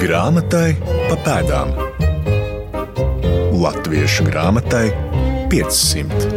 Grāmatai pa pēdām. Latviešu grāmatai 500.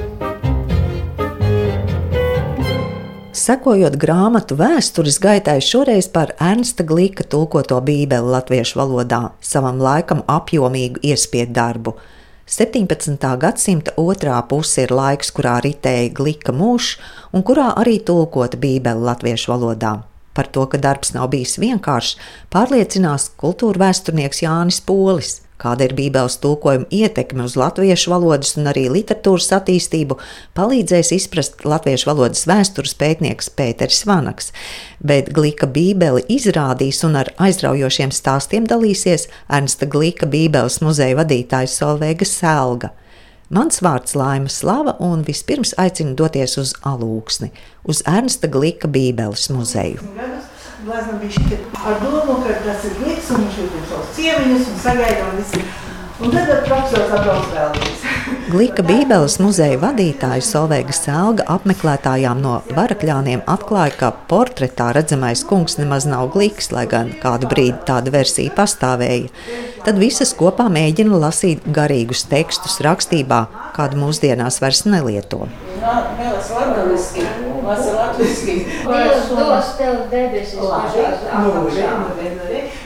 Sekojot grāmatu vēstures gaitai, šoreiz par Ernsta Glīka tulkoto bībeli latviešu valodā, savam laikam apjomīgu iespiedu darbu. 17. gadsimta otrā puse ir laiks, kurā ritēja Glīka mūžs un kurā arī tulkota bībeli latviešu valodā. Par to, ka darbs nav bijis vienkāršs, pārliecinās kultūra vēsturnieks Jānis Polis. Kāda ir Bībeles tulkojuma ietekme uz latviešu valodas un arī literatūras attīstību, palīdzēs izprast latviešu valodas vēstures pētnieks Pēters Vanaks. Bet Glīka Bībeli izrādīs un ar aizraujošiem stāstiem dalīsies Ernsta Glīka Bībeles muzeja vadītājs Solveiga Selga. Mans vārds Laima Slava, un vispirms aicinu doties uz Alūksni, uz Ernsta Glīka Bībeles muzeju. Ar domu, ka tas ir gliks, un viņš ir savus ciemiņus un sagaida un visi. Un tad profesors atbrauc vēlreiz. Glīka Bībeles muzeja vadītāja Solveiga Sēlga apmeklētājām no Varakļāniem atklāja, ka portretā redzamais kungs nemaz nav glīks, lai gan kādu brīdi tāda versija pastāvēja. Tad visas kopā mēģina lasīt garīgus tekstus rakstībā, kādu mūsdienās vairs nelieto. Nu,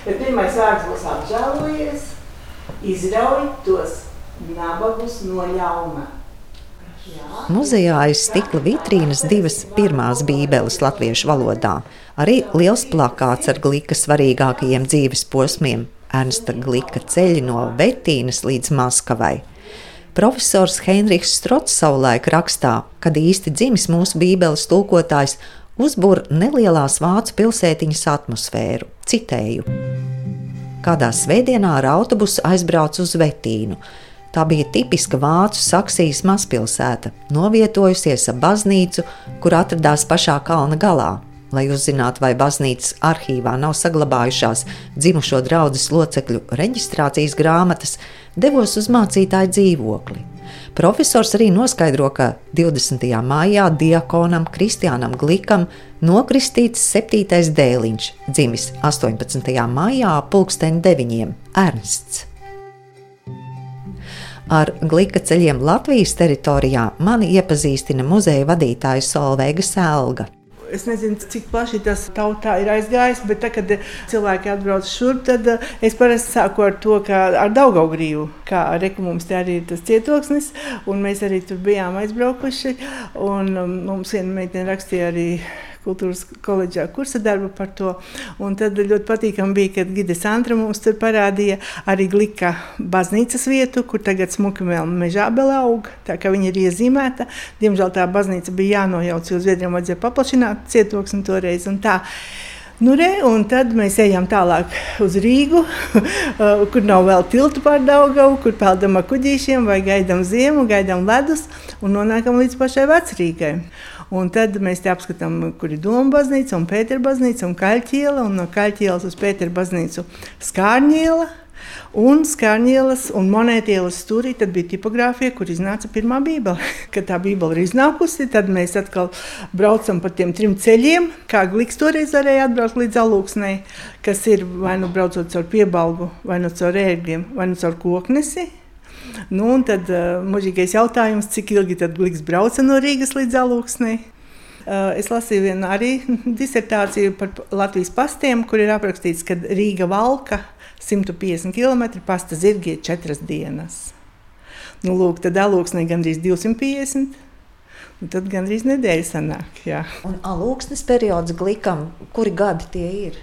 bet pirmais vārds būs apžēlojies izrauj tos nabagus no ļauna. Muzejā aiz stikla vitrīnas divas pirmās bībeles latviešu valodā. Arī liels plakāts ar glika svarīgākajiem dzīves posmiem - Ernsta Glika ceļi no Vetīnas līdz Maskavai. Profesors Heinrichs Strots savulaik rakstā, kad īsti dzimis mūsu bībeles tulkotājs, uzbūr nelielās vācu pilsētiņas atmosfēru. Citēju kādā svētdienā ar autobusu aizbraucu uz Vetīnu. Tā bija tipiska vācu saksijas mazpilsēta, novietojusies ap baznīcu, kur atradās pašā kalna galā. Lai uzzinātu, vai baznīcas arhīvā nav saglabājušās dzimušo draugu locekļu reģistrācijas grāmatas, devos uz mācītāju dzīvokli. Profesors arī noskaidro, ka 20. maijā diakonam Kristiānam Glikam nokristīts septītais dēliņš, dzimis 18. maijā pulksten 9. Ernsts. Ar glika ceļiem Latvijas teritorijā mani iepazīstina muzeja vadītāja Solveiga Sēlga. Es nezinu, cik plaši tas tautā ir aizgājis, bet tad, kad cilvēki atbrauc šurp, tad eh, es parasti sāku ar to, ka ar Daugaugrīvu, kā reku mums te arī ir tas cietoksnis, un mēs arī tur bijām aizbraukuši, un um, mums viena meitene rakstīja arī kultūras koledžā kursa darbu par to. Un tad ļoti patīkami bija, kad Gides Antra mums tur parādīja arī glika baznīcas vietu, kur tagad smuki vēl mežā vēl aug, tā kā viņa ir iezīmēta. Diemžēl tā baznīca bija jānojauc, jo Zviedrijam vajadzēja paplašināt cietoksni toreiz un tā. Nu, re, un tad mēs ejam tālāk uz Rīgu, kur nav vēl tiltu pār Daugavu, kur peldam ar kuģīšiem, vai gaidām ziemu, gaidām ledus un nonākam līdz pašai vecrīgai. Un tad mēs te apskatām, kur ir Doma baznīca, un Pētera baznīca, un Kaļķiela, un no Kaļķielas uz Pētera baznīcu Skārņiela. Un skarņielas un monētielas stūrī bija tipogrāfija, kur iznāca pirmā bībele. Kad tā bībele ir iznākusi, tad mēs atkal braucam pa tiem trim ceļiem. Kā Gliks toreiz varēja atbraukt līdz alūksnei, kas ir vai nu braucot caur piebalgu, vai nu caur ērgļiem, vai nu caur koknesi. Nu, un tad uh, mūžīgais jautājums, cik ilgi tad Gliks brauca no Rīgas līdz Alūksnei. Uh, es lasīju vienu arī disertāciju par Latvijas pastiem, kur ir aprakstīts, ka Rīga valka 150 km, pasta zirgi ir 4 dienas. Nu, lūk, tad alūksnē gandrīz 250. Un tad gandrīz nedēļa sanāk. Jā. Un alūksnes periods glikam, kuri gadi tie ir?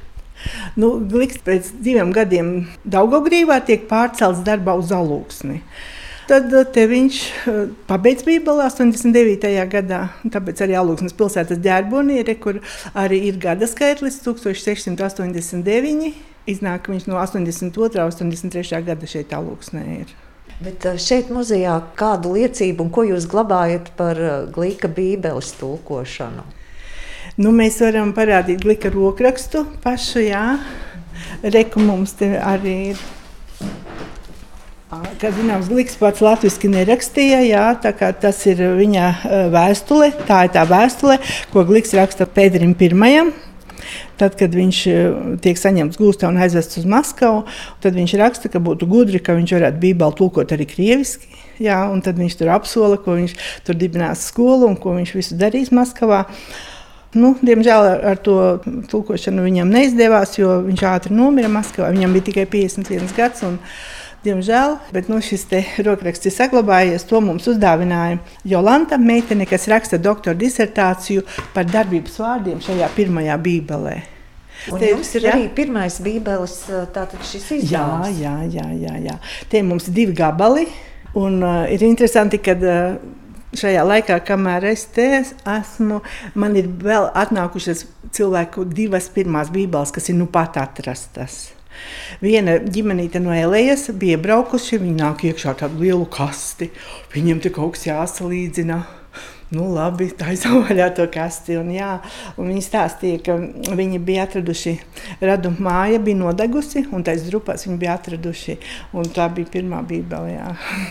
Nu, Gliks pēc diviem gadiem Daugogrīvā tiek pārcelts darbā uz alūksni. Tad uh, viņš uh, pabeidz Bībeli 89. gadā. Tāpēc arī Alūksnes pilsētas ģērbonieri, kur arī ir gada skaitlis 1689. Iznāk viņš no 82. un 83. gada šeit Alūksnē ir. Bet uh, šeit muzejā kādu liecību un ko jūs glabājat par Glīka Bībeles tulkošanu? Nu, mēs varam parādīt glika rokrakstu pašu, jā. Reku mums te arī ir. Kā zināms, Gliks pats latviešu nerakstīja, jā, tas ir viņa vēstule. Tā ir tā vēstule, ko Gliks raksta Pēterim I. Tad, kad viņš tiek saņemts gūstā un aizvests uz Maskavu, tad viņš raksta, ka būtu gudri, ka viņš varētu bībeli tulkot arī krieviski. Jā, un tad viņš tur apsola, ko viņš tur dibinās skolu un ko viņš visu darīs Maskavā. Nu, diemžēl ar to tulkošanu viņam neizdevās, jo viņš ātri nomira Maskavā. Viņam bija tikai 51 gads. Un, Diemžēl, bet nu, šis rokraksts ir saglabājies. To mums uzdāvināja Jolanta, meitene, kas raksta doktora disertāciju par darbības vārdiem šajā pirmajā bībelē. Un te, jums ir jā. arī pirmais bībeles, izdevums. Jā, jā, jā, jā, jā. Tie mums ir divi gabali. Un, uh, ir interesanti, ka uh, šajā laikā, kamēr es te esmu, man ir vēl atnākušas cilvēku divas pirmās bībeles, kas ir nu pat atrastas. Viena ģimenīte no Elējas bija braukusi, viņi nāk iekšā ar tādu lielu kasti. Viņiem te kaut kas jāsalīdzina. Nu, labi, tā izvaļā to kasti. Un, jā, un viņi stāstīja, ka viņi bija atraduši radu māja, bija nodegusi, un taisa drupās viņi bija atraduši. Tā bija pirmā bībele.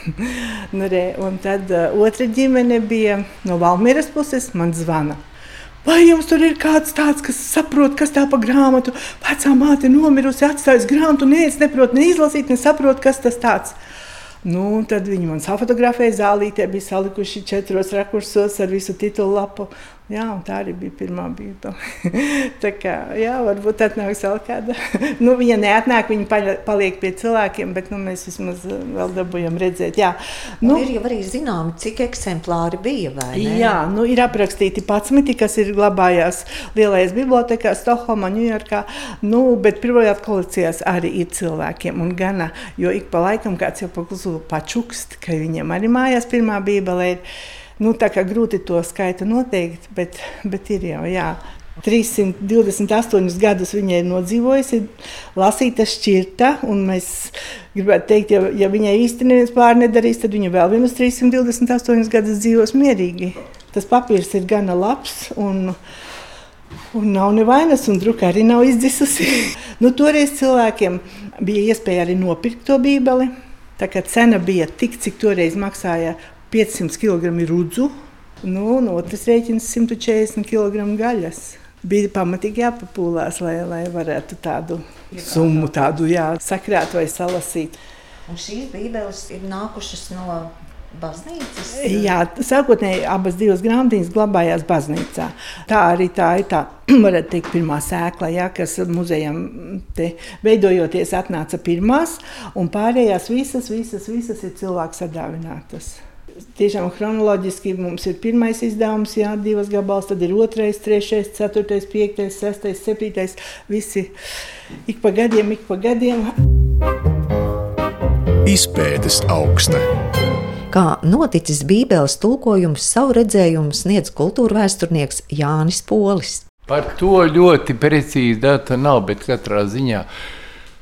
nu, re, un tad uh, otra ģimene bija no Valmieras puses, man zvana. Vai jums tur ir kāds tāds, kas saprot, kas tā pa grāmatu? Vecā māte nomirusi, atstājusi grāmatu, neviens neprot ne izlasīt, ne saprot, kas tas tāds. Nu, tad viņi man fotografēja zālītē, bija salikuši četros rakursos ar visu titulu lapu. Jā, tā arī bija pirmā bībele. tā kā, jā, varbūt atnāks vēl kāda. nu, viņa neatnāk, viņa paliek pie cilvēkiem, bet nu, mēs vismaz uh, vēl dabūjam redzēt. Jā, nu, un ir jau arī zināms, cik eksemplāri bija. Jā, nu, ir aprakstīti 11, kas ir glabājās lielajās bibliotekās, Stokholmā, Ņujorkā. Nu, bet pirmajās kolekcijās arī ir cilvēkiem. Un gana, jo ik pa laikam kāds jau paklusu pačukst, ka viņiem arī mājās pirmā bībele ir. Nu, tā kā grūti to skaitu noteikt, bet, bet ir jau. Jā. 328 gadus viņai ir nodzīvojusi, lasīta šķirta. Mēs gribētu teikt, ja, ja viņai īstenībā neviens pāri nedarīs, tad viņa vēl vienus 328 gadus dzīvos mierīgi. Tas papīrs ir gana labs. Un, Un nav nevainas, un druka arī nav izdzisusi. nu, toreiz cilvēkiem bija iespēja arī nopirkt to bībeli. Tā kā cena bija tik, cik toreiz maksāja 500 kg rudzu, nu, un otrs rēķins 140 kg gaļas. Bija pamatīgi jāpapūlās, lai, lai varētu tādu summu tādu, jā, sakrāt vai salasīt. Un šīs bībeles ir nākušas no baznīcas? Jā, sākotnēji abas divas grāmatiņas glabājās baznīcā. Tā arī tā ir tā, varētu teikt, pirmā sēkla, jā, kas muzejam te veidojoties atnāca pirmās, un pārējās visas, visas, visas ir cilvēku sadāvinātas. Tiešām chronoloģiski mums ir pirmais izdevums, jā, divas gabals, tad ir otrais, trešais, ceturtais, piektais, sestais, septītais. Visi ik pa gadiem, ik pa gadiem. Izpētes augsta. Kā noticis Bībeles tulkojums, savu redzējumu sniedz kultūra vēsturnieks Jānis Polis. Par to ļoti precīzi data nav, bet katrā ziņā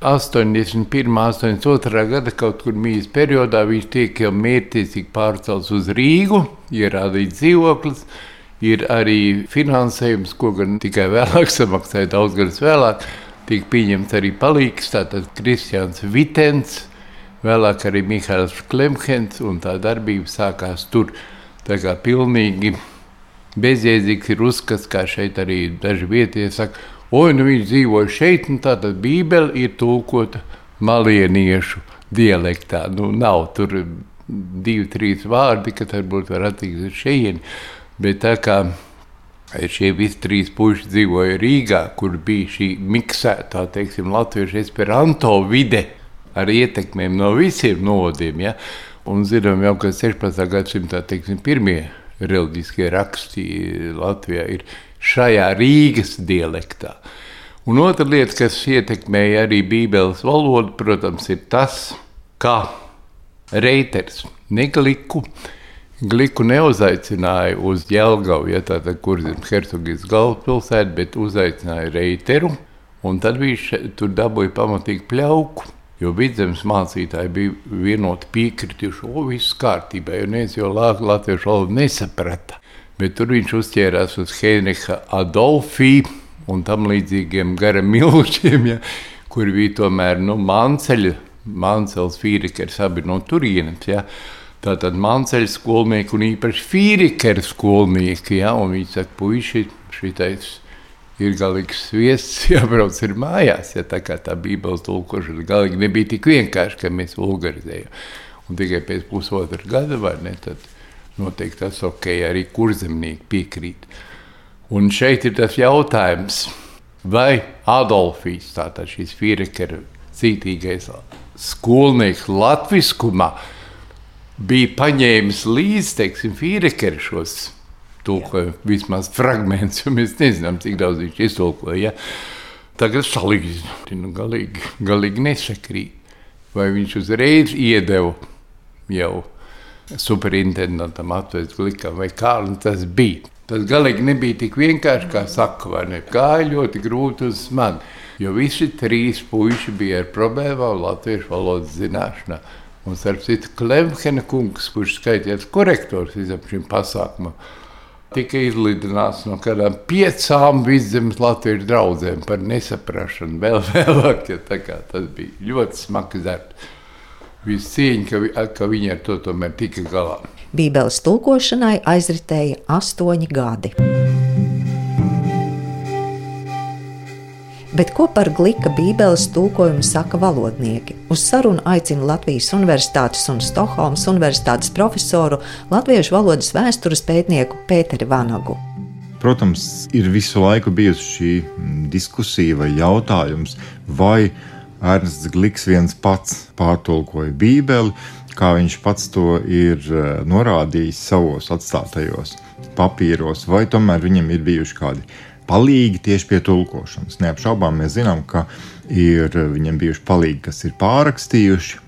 81. 82. gada kaut kur mījas periodā viņš tiek jau mērķiecīgi pārcelts uz Rīgu, ierādīts dzīvoklis. Ir arī finansējums, ko gan tikai vēlāk samaksāja, daudz gadus vēlāk. Tika pieņemts arī palīgs, tātad Kristians Vitens, vēlāk arī Mihails Klemhens, un tā darbība sākās tur. Tā kā pilnīgi bezjēdzīgs ir uzskats, kā šeit arī daži vietie saka, oi, nu viņš dzīvo šeit, un tātad Bībele ir tulkota malieniešu dialektā. Nu, nav tur divi, trīs vārdi, kas varbūt var attikt uz šejieni, bet tā kā šie visi trīs puiši dzīvoja Rīgā, kur bija šī miksētā, teiksim, latviešu esperanto vide ar ietekmēm no visiem novadiem, ja? un zinām jau, ka 16. gadsimtā, teiksim, pirmie reliģiskie raksti Latvijā ir šajā Rīgas dialektā. Un otra lieta, kas ietekmēja arī Bībeles valodu, protams, ir tas, kā Reiters negliku. Gliku neuzaicināja uz Jēlgavu, ja tāda kurzemes hercogijas galvaspilsētu, bet uzaicināja Reiteru. Un tad viņš tur dabūja pamatīgi pļauku, jo vidzemes mācītāji bija vienoti piekrituši, o, viss kārtībā, jo neviens jau latviešu valodu nesaprata bet tur viņš uzķērās uz Heinricha Adolfī un tam līdzīgiem garam milčiem, ja, kur bija tomēr nu, manceļa, mancels Fīrikers abi no turienes. Ja. Tātad manceļa skolnieki un īpaši Fīrikera skolnieki, ja, un viņi saka, puiši, šitais ir galīgs viesis, jābrauc ir mājās. Ja tā kā tā bībeles tulkošana galīgi nebija tik vienkārši, ka mēs vulgarizējam. Un tikai pēc pusotra gada, vai ne, tad noteikti tas ok, arī kurzemnieki piekrīt. Un šeit ir tas jautājums, vai Adolfīs, tātad šis Fīrekera cītīgais skolnieks latviskumā, bija paņēmis līdzi, teiksim, Fīrekera šos tulkojumu, vismaz fragmentus, jo mēs nezinām, cik daudz viņš iztulkoja. Ja? Tagad salīdzinot, nu, galīgi, galīgi nesakrīt. Vai viņš uzreiz iedeva jau superintendantam atvest glikam vai kā nu tas bija. Tas galīgi nebija tik vienkārši, kā saka, vai ne? Gāja ļoti grūti uz mani, jo visi trīs puiši bija ar problēmām latviešu valodas zināšanā. Un starp citu, Klemhena kungs, kurš skaities korektors visam šim pasākumam, tika izlidināts no kādām piecām vidzemes latviešu draugiem par nesaprašanu. Vēl vēlāk, ja tā kā tas bija ļoti smags darbs visu cieņu, ka, ka viņi ar to tomēr tika galā. Bībeles tulkošanai aizritēja astoņi gadi. Bet ko par glika Bībeles tulkojumu saka valodnieki? Uz sarunu aicina Latvijas Universitātes un Stokholmas Universitātes profesoru Latviešu valodas vēstures pētnieku Pēteri Vanagu. Protams, ir visu laiku bijusi šī diskusija vai jautājums, vai Ernsts Gliks viens pats pārtulkoja Bībeli, kā viņš pats to ir eh, norādījis savos atstātajos papīros, vai tomēr viņam ir bijuši kādi palīgi tieši pie tulkošanas. Neapšaubām mēs zinām, ka ir viņam bijuši palīgi, kas ir pārrakstījuši,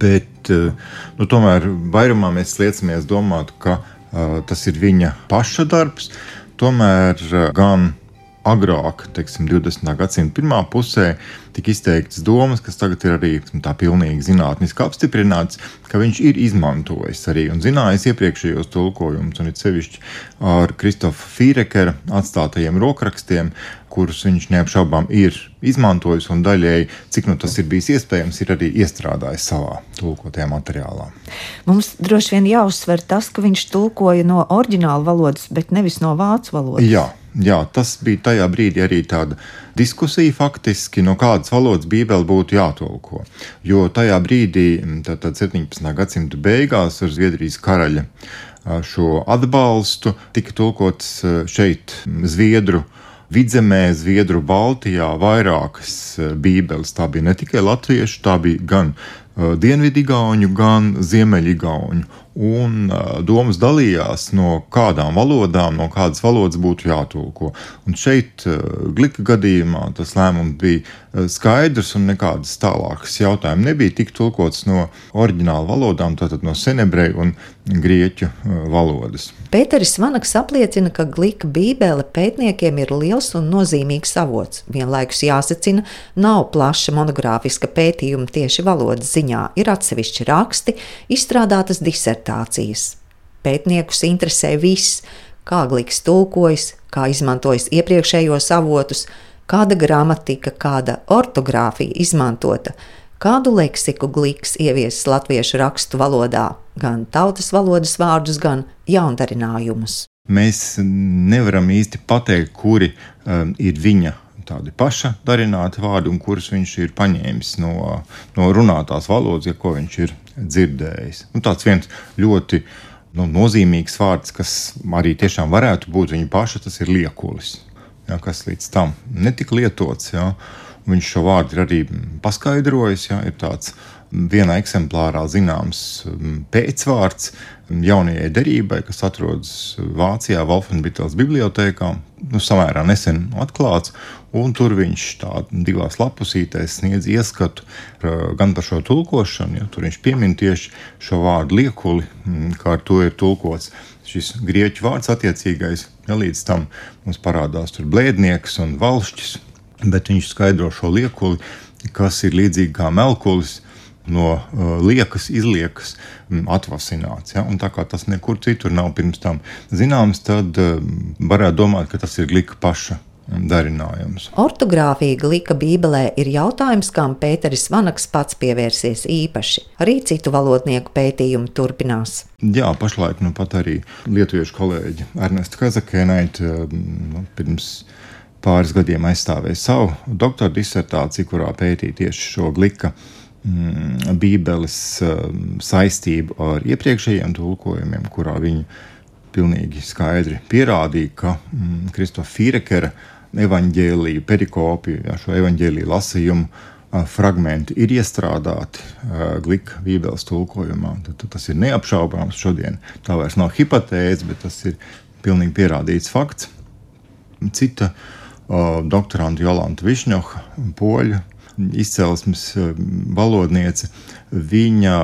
bet eh, nu, tomēr vairumā mēs liecamies domāt, ka uh, tas ir viņa paša darbs. Tomēr uh, gan agrāk, teiksim, 20. gadsimta pirmā pusē, tika izteiktas domas, kas tagad ir arī tā pilnīgi zinātniski apstiprināts, ka viņš ir izmantojis arī un zinājis iepriekšējos tulkojumus, un it sevišķi ar Kristofa Fīrekera atstātajiem rokrakstiem, kurus viņš neapšaubām ir izmantojis un daļēji, cik nu tas ir bijis iespējams, ir arī iestrādājis savā tulkotajā materiālā. Mums droši vien jāuzsver tas, ka viņš tulkoja no oriģināla valodas, bet nevis no vācu valodas. Jā, jā, tas bija tajā brīdī arī tāda diskusija faktiski, no kādas valodas Bībele būtu jātolko. Jo tajā brīdī, tātad 17. gadsimta beigās, ar Zviedrijas karaļa šo atbalstu, tika tulkots šeit Zviedru. Vidzemē, Zviedru, Baltijā vairākas bībeles. Tā bija ne tikai latviešu, tā bija gan dienvidigauņu, gan ziemeļigauņu un domas dalījās, no kādām valodām, no kādas valodas būtu jātulko. Un šeit, Glika gadījumā, tas lēmums bija skaidrs un nekādas tālākas jautājumas nebija tik tulkots no oriģināla valodām, tātad no senebreju un grieķu uh, valodas. Pēteris Vanaks apliecina, ka Glika bībele pētniekiem ir liels un nozīmīgs avots. Vienlaikus jāsacina, nav plaša monogrāfiska pētījuma tieši valodas ziņā, ir atsevišķi raksti, izstrādātas disertācijas. Pētniekus interesē viss, kā gliks tulkojas, kā izmantojis iepriekšējos avotus, kāda gramatika, kāda ortogrāfija izmantota, kādu leksiku gliks ieviesis latviešu rakstu valodā, gan tautas valodas vārdus, gan jaundarinājumus. Mēs nevaram īsti pateikt, kuri um, ir viņa tādi paša darināti vārdi, un kurus viņš ir paņēmis no, no runātās valodas, ja ko viņš ir dzirdējis. Un tāds viens ļoti nu, nozīmīgs vārds, kas arī tiešām varētu būt viņa paša, tas ir liekulis. Ja, kas līdz tam netika lietots. Ja. Viņš šo vārdu ir arī paskaidrojis. Ja, ir tāds vienā eksemplārā zināms pēcvārds jaunajai derībai, kas atrodas Vācijā, Wolfenbitels bibliotekā, nu, samērā nesen atklāts. Tur viņš divās lapusītēs sniedz ieskatu gan par šo tulkošanu, jo tur viņš piemin tieši šo vārdu liekuli, kā ar to ir tulkots šis grieķu vārds attiecīgais. Ja līdz tam mums parādās tur blēdnieks un valšķis, bet viņš skaidro šo liekuli, kas ir līdzīgi kā melkulis no uh, liekas, izliekas um, atvasināts. Ja? Un tā kā tas nekur citur nav pirms tam zināms, tad uh, varētu domāt, ka tas ir glika paša darinājums. Ortogrāfija glika Bībelē ir jautājums, kam Pēteris Vanaks pats pievērsies īpaši. Arī citu valodnieku pētījumi turpinās. Jā, pašlaik nu pat arī lietuviešu kolēģi Ernesta Kazakēnaita nu, pirms pāris gadiem aizstāvēja savu doktora disertāciju, kurā pētīja tieši šo glika mm, Bībeles um, saistību ar iepriekšējiem tulkojumiem, kurā viņi pilnīgi skaidri pierādīja, ka mm, Kristofa Fīrekera evaņģēlīju, perikopiju, ja, šo evaņģēlīju lasījumu fragmenti ir iestrādāti glika Bībeles tulkojumā. Tad, tad tas ir neapšaubāms šodien. Tā vairs nav hipotēze, bet tas ir pilnīgi pierādīts fakts. Cita uh, doktoranta Jolanta Višņoha, poļu izcelsmes valodniece, viņa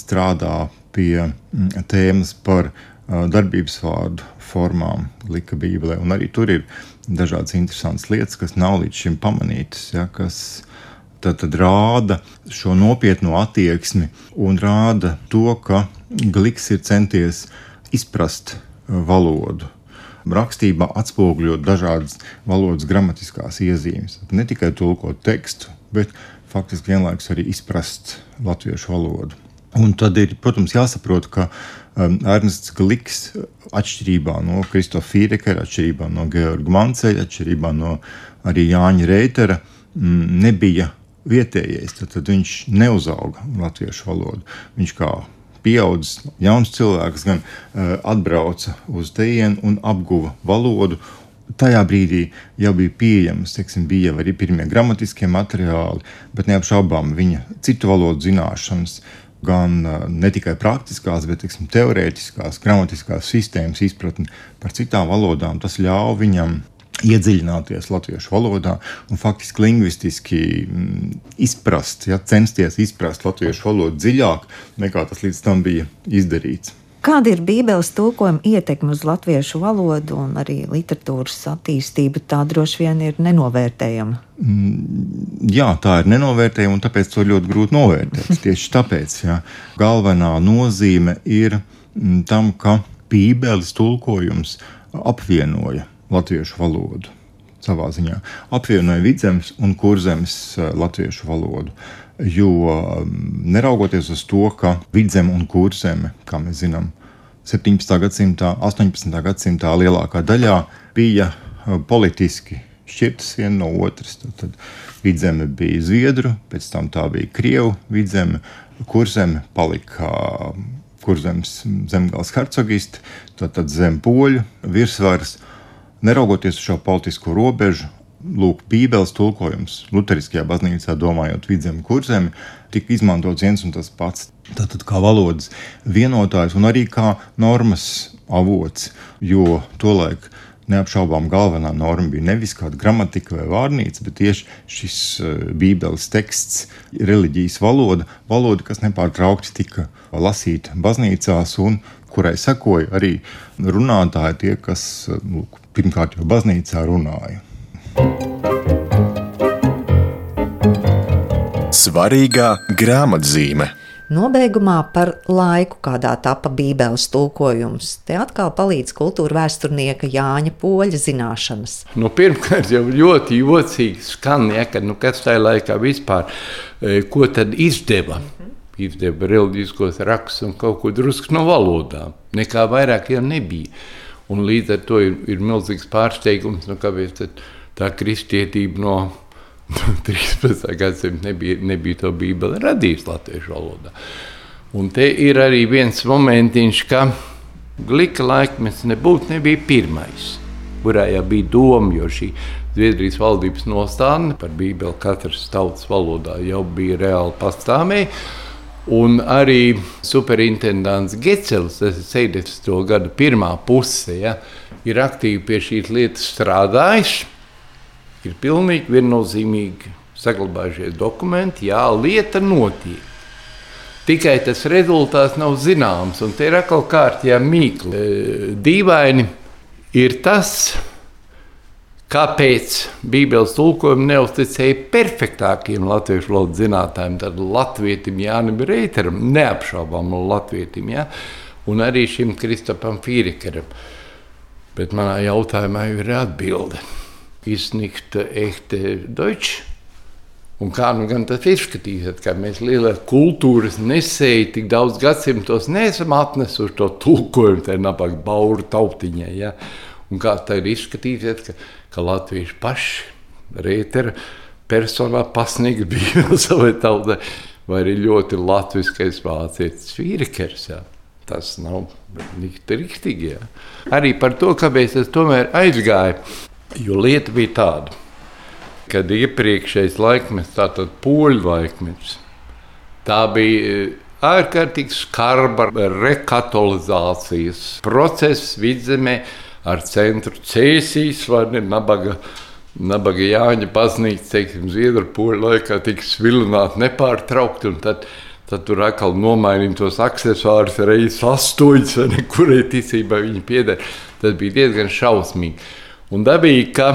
strādā pie tēmas par darbības vārdu formām lika Bībelē. Un arī tur ir dažādas interesantas lietas, kas nav līdz šim pamanītas, ja, kas tad, tad rāda šo nopietno attieksmi un rāda to, ka Gliks ir centies izprast valodu. Rakstībā atspoguļot dažādas valodas gramatiskās iezīmes. Ne tikai tulkot tekstu, bet faktiski vienlaikus arī izprast latviešu valodu. Un tad ir, protams, jāsaprot, ka um, Ernsts Gliks, atšķirībā no Kristofa Fīrekera, atšķirībā no Georga Manceļa, atšķirībā no arī Jāņa Reitera, mm, nebija vietējais. Tad, tad viņš neuzauga latviešu valodu. Viņš kā pieaudzis jauns cilvēks gan uh, atbrauca uz tejienu un apguva valodu. Tajā brīdī jau bija pieejams, teiksim, bija jau arī pirmie gramatiskie materiāli, bet neapšaubām viņa citu valodu zināšanas uh, gan ne tikai praktiskās, bet teiksim, teorētiskās, gramatiskās sistēmas izpratni par citām valodām. Tas ļauj viņam iedziļināties latviešu valodā un faktiski lingvistiski mm, izprast, ja, censties izprast latviešu valodu dziļāk nekā tas līdz tam bija izdarīts. Kāda ir Bībeles tulkojuma ietekme uz latviešu valodu un arī literatūras attīstību? Tā droši vien ir nenovērtējama. Mm, jā, tā ir nenovērtējama, un tāpēc to ļoti grūti novērtēt. Tieši tāpēc jā, galvenā nozīme ir mm, tam, ka Bībeles tulkojums apvienoja latviešu valodu savā ziņā. Apvienoja vidzemes un kurzemes eh, latviešu valodu. Jo um, neraugoties uz to, ka vidzeme un kurzeme, kā mēs zinām, 17. gadsimtā, 18. gadsimtā lielākā daļā bija uh, politiski šķirtas viena no otras. Tad, tad vidzeme bija Zviedru, pēc tam tā bija Krievu vidzeme, kurzeme palika um, kurzemes zemgāles hercogisti, tad, tad zem poļu virsvaras. Neraugoties uz šo politisko robežu, lūk, Bībeles tulkojums Lutheriskajā baznīcā, domājot vidzemi kurzemi, tika izmantots viens un tas pats. Tātad kā valodas vienotājs un arī kā normas avots, jo tolaik neapšaubām galvenā norma bija nevis kāda gramatika vai vārnīca, bet tieši šis uh, Bībeles teksts, reliģijas valoda, valoda, kas nepārtraukti tika lasīta baznīcās un kurai sekoja arī runātāji, tie, kas uh, lūk, pirmkārt jau baznīcā runāja. Svarīgā grāmatzīme. Nobeigumā par laiku, kādā tapa Bībeles tulkojums. Te atkal palīdz kultūra vēsturnieka Jāņa Poļa zināšanas. Nu, pirmkārt, jau ļoti jocīgi skan, ja, ka nu, kas tajā laikā vispār e, ko tad izdeva. Izdeva reliģiskos rakstus un kaut ko drusku no valodām. Nekā vairāk jau nebija. Un līdz ar to ir, ir milzīgs pārsteigums, nu, kāpēc tad tā kristietība no 13. gadsimta nebija, nebija to bībeli radījusi latviešu valodā. Un te ir arī viens momentiņš, ka glika laikmets nebūtu nebija pirmais, kurā jau bija doma, jo šī Zviedrijas valdības nostādne par bībeli katras tautas valodā jau bija reāli pastāvēja. Un arī superintendants Gecels, tas ir 70. gada pirmā puse, ja, ir aktīvi pie šīs lietas strādājis ir pilnīgi viennozīmīgi saglabājušies dokumenti, jā, lieta notiek. Tikai tas rezultāts nav zināms, un te ir atkal kārtībā mīkli. E, dīvaini ir tas, kāpēc Bībeles tulkojumu neuzticēja perfektākiem latviešu valodas zinātājiem, tad Latvijam Jānis Reiteram, neapšaubām Latvijam, ja? un arī šim Kristopam Fīrikeram. Bet manā jautājumā ir atbilde ist nicht echte Deutsch. Un kā nu gan tas izskatīsies, ka mēs lielās kultūras nesēji tik daudz gadsimtos neesam atnesuši to tulkojumu, tā nabaga bauru tautiņai. Ja? Un kā tā ir izskatīsies, ka ka latvieši paši rētera personā pasniegt Bībeli savai tautai, vai arī ļoti latviskais vācietis Fīrikers. Jā. Tas nav rīktīgi. Arī par to, kāpēc es tomēr aizgāju, jo lieta bija tāda, kad iepriekšējais laikmets, tātad poļu laikmets, tā bija ārkārtīgi skarba rekatolizācijas process vidzemē ar centru Cēsīs vai ne nabaga. Nabaga Jāņa baznīca, teiksim, Zviedru poļu laikā tika svilināta nepārtraukti, un tad, tad tur atkal nomainīja tos aksesuārus reizes astoņas, vai ne, kurai ticībai viņi pieder. Tas bija diezgan šausmīgi. Un dabīgi, ka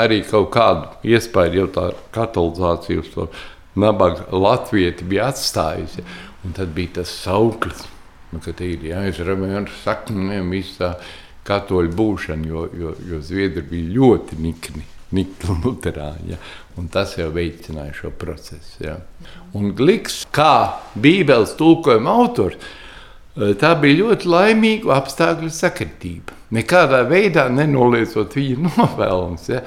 arī kaut kādu iespēju jau tā katolizācija uz to nabaga latvieti bija atstājusi. Un tad bija tas sauklis, nu, ka tie ir jāizrāmē ar saknēm, visu tā katoļu būšanu, jo, jo, jo Zviedri bija ļoti nikni. Lutāņi. Ja? Un tas jau veicināja šo procesu. Ja? Un Gliks, kā Bībeles tulkojuma autors, tā bija ļoti laimīga apstākļu sakritība. Nekādā veidā nenoliedzot viņa novēlums. Ja?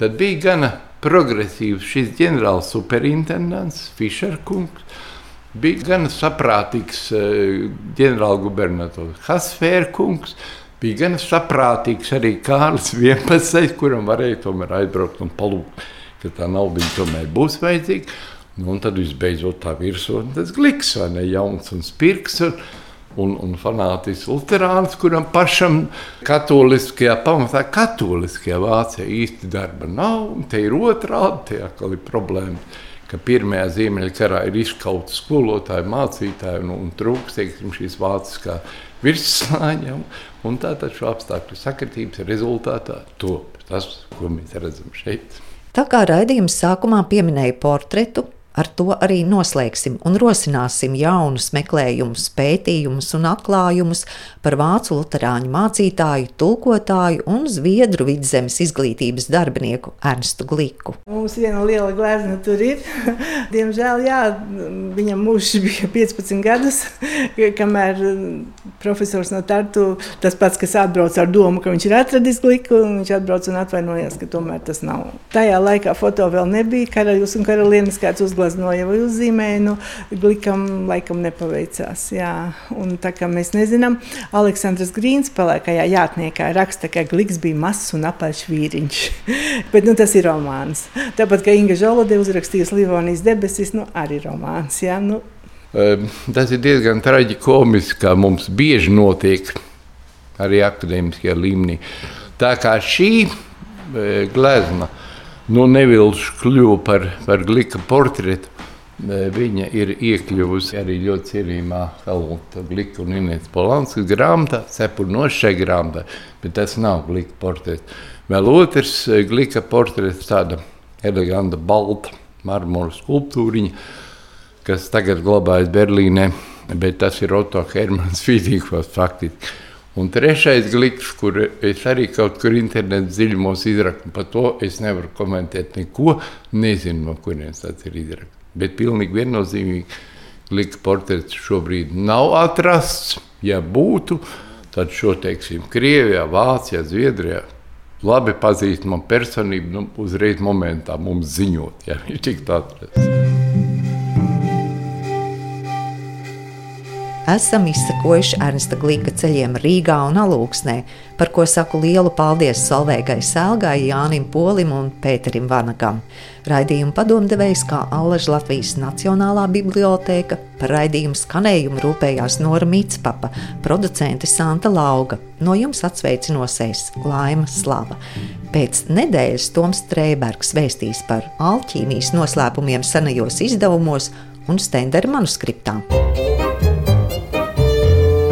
Tad bija gana progresīvs šis ģenerālis superintendents Fišerkungs bija gan saprātīgs eh, ģenerālgubernators Hasfērkungs. Bija gan saprātīgs arī Kārlis 11, kuram varēja tomēr aizbraukt un palūgt, ka tā nauda tomēr būs vajadzīga. Nu, un tad visbeidzot tā virsotne, tas gliks, vai ne jauns un spirks. Un, un, un fanātisks Lutāns, kuram pašam katoliskajā pamatā, katoliskajā Vācijā īsti darba nav. Te ir otrādi, tie atkal ir problēmas ka pirmajā Ziemeļkarā ir izkauts skolotāji, mācītāji un, un trūks teiksim, šīs vāciskā virsslāņa. Tātad šo apstākļu sakritības rezultātā top tas, ko mēs redzam šeit. Tā kā raidījums sākumā pieminēja portretu, Ar to arī noslēgsim un rosināsim jaunus meklējumus, pētījumus un atklājumus par vācu luterāņu mācītāju, tulkotāju un zviedru vidzemes izglītības darbinieku Ernstu Gliku. Mums viena liela glezna tur ir. Diemžēl jā, viņam mūžs bija 15 gadus, kamēr profesors no Tartu, tas pats, kas atbrauc ar domu, ka viņš ir atradis Gliku, un viņš atbrauc un atvainojās, ka tomēr tas nav. Tajā laikā foto vēl nebija, karaļus un karalienes kāds uzgleznots izglaznoja vai uzzīmēja, nu, glikam laikam nepaveicās. Jā. Un tā kā mēs nezinām, Aleksandrs Grīns palēkajā jātniekā raksta, ka gliks bija mazs un apaļš vīriņš. Bet nu, tas ir romāns. Tāpat kā Inga Žolode uzrakstījusi Livonijas debesis, nu, arī romāns. Jā, nu. Tas ir diezgan traģiski, kā mums bieži notiek arī akadēmiskajā līmenī. Tā kā šī glezna nu, Nevilš kļuva par, par glika portretu. Viņa ir iekļuvusi arī ļoti cienījumā Helmuta Glika un Inês Polanskas grāmatā, cepurnos šai grāmatā, bet tas nav glika portrets. Vēl otrs glika portrets, tāda eleganta balta marmora skulptūriņa, kas tagad glabājas Berlīnē, bet tas ir Otto Hermans Fīdīkos faktiski. Un trešais gliks, kur es arī kaut kur internetā dziļumos izrakstu, par to es nevaru komentēt neko. Nezinu, no kurienes tas ir izraksts. Bet pilnīgi viennozīmīgi glika portrets šobrīd nav atrasts. Ja būtu, tad šo teiksim Krievijā, Vācijā, Zviedrijā labi pazīstama personība nu, uzreiz momentā mums ziņot, ja viņš tiktu atrasts. Esam izsakojuši Ernsta Glīka ceļiem Rīgā un Alūksnē, par ko saku lielu paldies Salvēgai Sēlgai, Jānim Polim un Pēterim Vanagam. Raidījumu padomdevējs kā Allaž Latvijas Nacionālā bibliotēka, par raidījumu skanējumu rūpējās Nora Mītspapa, producente Santa Lauga. No jums atsveicinosies Laima Slava. Pēc nedēļas Toms Strēbergs vēstīs par alķīmijas noslēpumiem senajos izdevumos un Stendera manuskriptā.